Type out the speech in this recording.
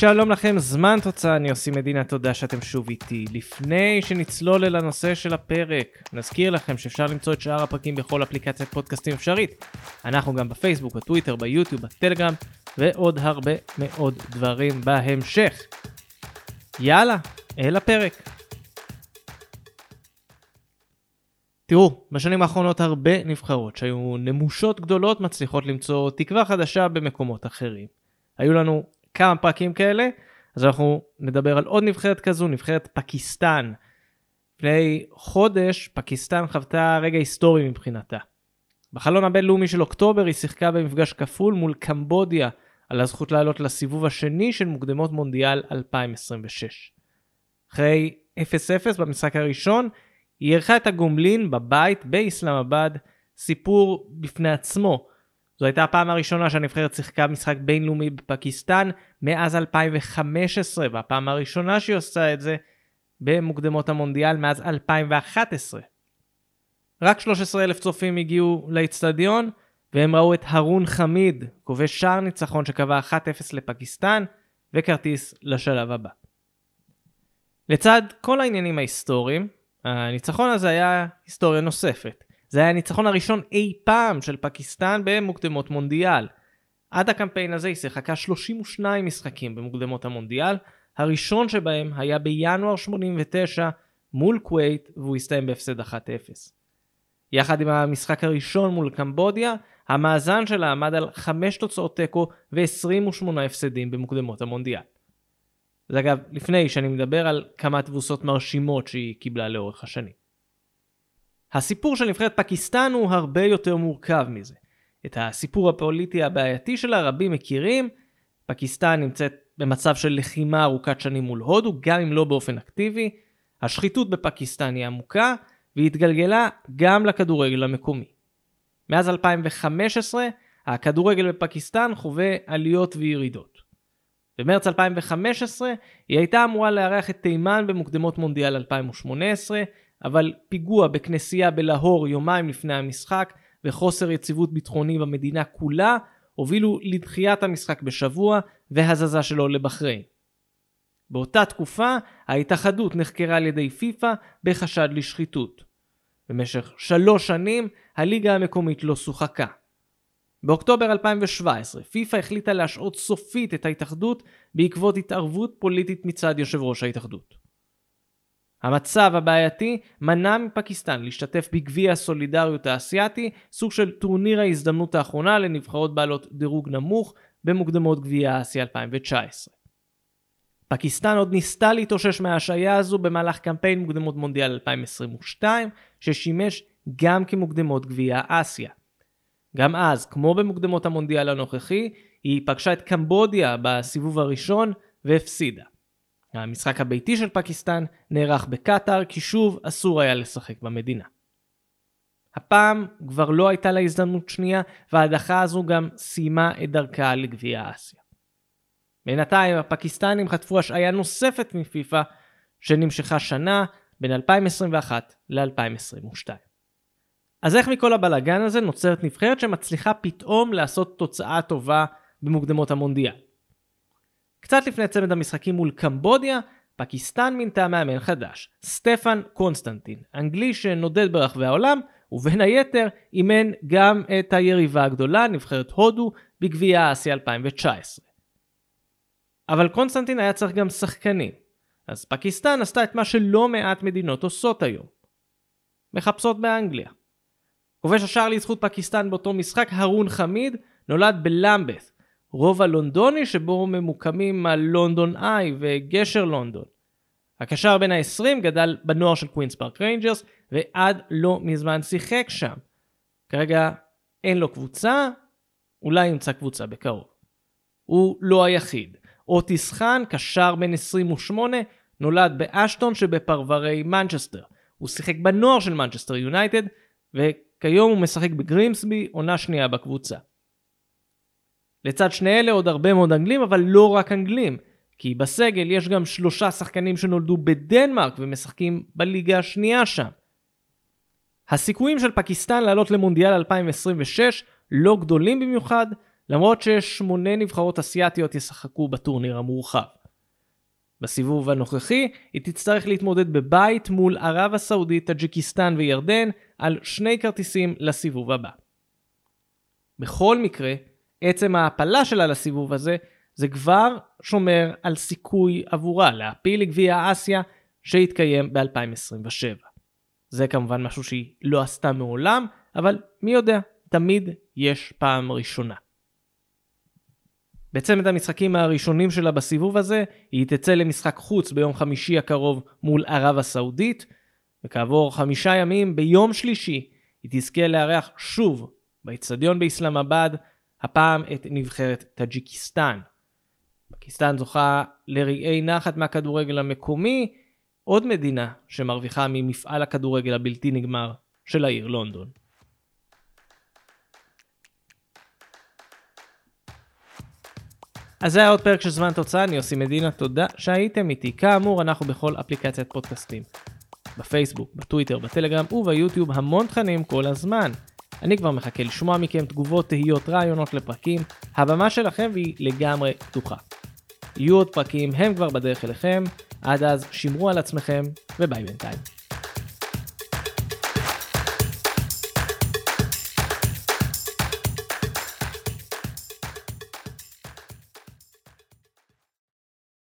שלום לכם, זמן תוצאה, אני עושים מדינה, תודה שאתם שוב איתי. לפני שנצלול אל הנושא של הפרק, נזכיר לכם שאפשר למצוא את שאר הפרקים בכל אפליקציית פודקאסטים אפשרית. אנחנו גם בפייסבוק, בטוויטר, ביוטיוב, בטלגרם, ועוד הרבה מאוד דברים בהמשך. יאללה, אל הפרק. תראו, בשנים האחרונות הרבה נבחרות שהיו נמושות גדולות מצליחות למצוא תקווה חדשה במקומות אחרים. היו לנו כמה פרקים כאלה, אז אנחנו נדבר על עוד נבחרת כזו, נבחרת פקיסטן. לפני חודש פקיסטן חוותה רגע היסטורי מבחינתה. בחלון הבינלאומי של אוקטובר היא שיחקה במפגש כפול מול קמבודיה על הזכות לעלות לסיבוב השני של מוקדמות מונדיאל 2026. אחרי 0-0 במשחק הראשון, היא אירחה את הגומלין בבית באסלאמבאד, סיפור בפני עצמו. זו הייתה הפעם הראשונה שהנבחרת שיחקה משחק בינלאומי בפקיסטן מאז 2015, והפעם הראשונה שהיא עושה את זה במוקדמות המונדיאל מאז 2011. רק 13,000 צופים הגיעו לאצטדיון, והם ראו את הרון חמיד, כובש שער ניצחון שקבע 1-0 לפקיסטן, וכרטיס לשלב הבא. לצד כל העניינים ההיסטוריים, הניצחון הזה היה היסטוריה נוספת. זה היה הניצחון הראשון אי פעם של פקיסטן במוקדמות מונדיאל. עד הקמפיין הזה היא שיחקה 32 משחקים במוקדמות המונדיאל, הראשון שבהם היה בינואר 89 מול כווית והוא הסתיים בהפסד 1-0. יחד עם המשחק הראשון מול קמבודיה, המאזן שלה עמד על 5 תוצאות תיקו ו-28 הפסדים במוקדמות המונדיאל. זה אגב, לפני שאני מדבר על כמה תבוסות מרשימות שהיא קיבלה לאורך השנים. הסיפור של נבחרת פקיסטן הוא הרבה יותר מורכב מזה. את הסיפור הפוליטי הבעייתי שלה רבים מכירים. פקיסטן נמצאת במצב של לחימה ארוכת שנים מול הודו, גם אם לא באופן אקטיבי. השחיתות בפקיסטן היא עמוקה, והיא התגלגלה גם לכדורגל המקומי. מאז 2015, הכדורגל בפקיסטן חווה עליות וירידות. במרץ 2015 היא הייתה אמורה לארח את תימן במוקדמות מונדיאל 2018, אבל פיגוע בכנסייה בלהור יומיים לפני המשחק וחוסר יציבות ביטחוני במדינה כולה הובילו לדחיית המשחק בשבוע והזזה שלו לבחריין. באותה תקופה ההתאחדות נחקרה על ידי פיפ"א בחשד לשחיתות. במשך שלוש שנים הליגה המקומית לא שוחקה. באוקטובר 2017 פיפ"א החליטה להשעות סופית את ההתאחדות בעקבות התערבות פוליטית מצד יושב ראש ההתאחדות. המצב הבעייתי מנע מפקיסטן להשתתף בגביע הסולידריות האסייתי, סוג של טורניר ההזדמנות האחרונה לנבחרות בעלות דירוג נמוך במוקדמות גביע אסיה 2019. פקיסטן עוד ניסתה להתאושש מההשעיה הזו במהלך קמפיין מוקדמות מונדיאל 2022, ששימש גם כמוקדמות גביע אסיה. גם אז, כמו במוקדמות המונדיאל הנוכחי, היא פגשה את קמבודיה בסיבוב הראשון והפסידה. המשחק הביתי של פקיסטן נערך בקטאר, כי שוב אסור היה לשחק במדינה. הפעם כבר לא הייתה לה הזדמנות שנייה, וההדחה הזו גם סיימה את דרכה לגביע אסיה. בינתיים הפקיסטנים חטפו השעיה נוספת מפיפ"א, שנמשכה שנה בין 2021 ל-2022. אז איך מכל הבלאגן הזה נוצרת נבחרת שמצליחה פתאום לעשות תוצאה טובה במוקדמות המונדיאל? קצת לפני צמד המשחקים מול קמבודיה, פקיסטן מינתה מאמן חדש, סטפן קונסטנטין, אנגלי שנודד ברחבי העולם, ובין היתר אימן גם את היריבה הגדולה, נבחרת הודו, בגביע האסיה 2019. אבל קונסטנטין היה צריך גם שחקנים, אז פקיסטן עשתה את מה שלא מעט מדינות עושות היום. מחפשות באנגליה. כובש השער לזכות פקיסטן באותו משחק, הרון חמיד, נולד בלמבת', רובע לונדוני שבו ממוקמים הלונדון איי וגשר לונדון. הקשר בין ה-20 גדל בנוער של קווינס פארק ריינג'רס ועד לא מזמן שיחק שם. כרגע אין לו קבוצה, אולי ימצא קבוצה בקרוב. הוא לא היחיד. אוטיס חאן, קשר בן 28, נולד באשטון שבפרברי מנצ'סטר. הוא שיחק בנוער של מנצ'סטר יונייטד, וכיום הוא משחק בגרימסבי, עונה שנייה בקבוצה. לצד שני אלה עוד הרבה מאוד אנגלים, אבל לא רק אנגלים, כי בסגל יש גם שלושה שחקנים שנולדו בדנמרק ומשחקים בליגה השנייה שם. הסיכויים של פקיסטן לעלות למונדיאל 2026 לא גדולים במיוחד, למרות ששמונה נבחרות אסיאתיות ישחקו בטורניר המורחב. בסיבוב הנוכחי היא תצטרך להתמודד בבית מול ערב הסעודית, טאג'יקיסטן וירדן על שני כרטיסים לסיבוב הבא. בכל מקרה, עצם ההעפלה שלה לסיבוב הזה, זה כבר שומר על סיכוי עבורה להעפיל לגביע אסיה שיתקיים ב-2027. זה כמובן משהו שהיא לא עשתה מעולם, אבל מי יודע, תמיד יש פעם ראשונה. בצמד המשחקים הראשונים שלה בסיבוב הזה, היא תצא למשחק חוץ ביום חמישי הקרוב מול ערב הסעודית, וכעבור חמישה ימים, ביום שלישי, היא תזכה לארח שוב באיצטדיון באסלאמבאד, הפעם את נבחרת טאג'יקיסטן. פקיסטן זוכה לרגעי נחת מהכדורגל המקומי, עוד מדינה שמרוויחה ממפעל הכדורגל הבלתי נגמר של העיר לונדון. אז זה היה עוד פרק של זמן תוצאה, אני יוסי מדינה, תודה שהייתם איתי. כאמור, אנחנו בכל אפליקציית פודקאסטים. בפייסבוק, בטוויטר, בטלגרם וביוטיוב המון תכנים כל הזמן. אני כבר מחכה לשמוע מכם תגובות, תהיות, רעיונות לפרקים. הבמה שלכם היא לגמרי פתוחה. יהיו עוד פרקים, הם כבר בדרך אליכם. עד אז, שמרו על עצמכם, וביי בינתיים.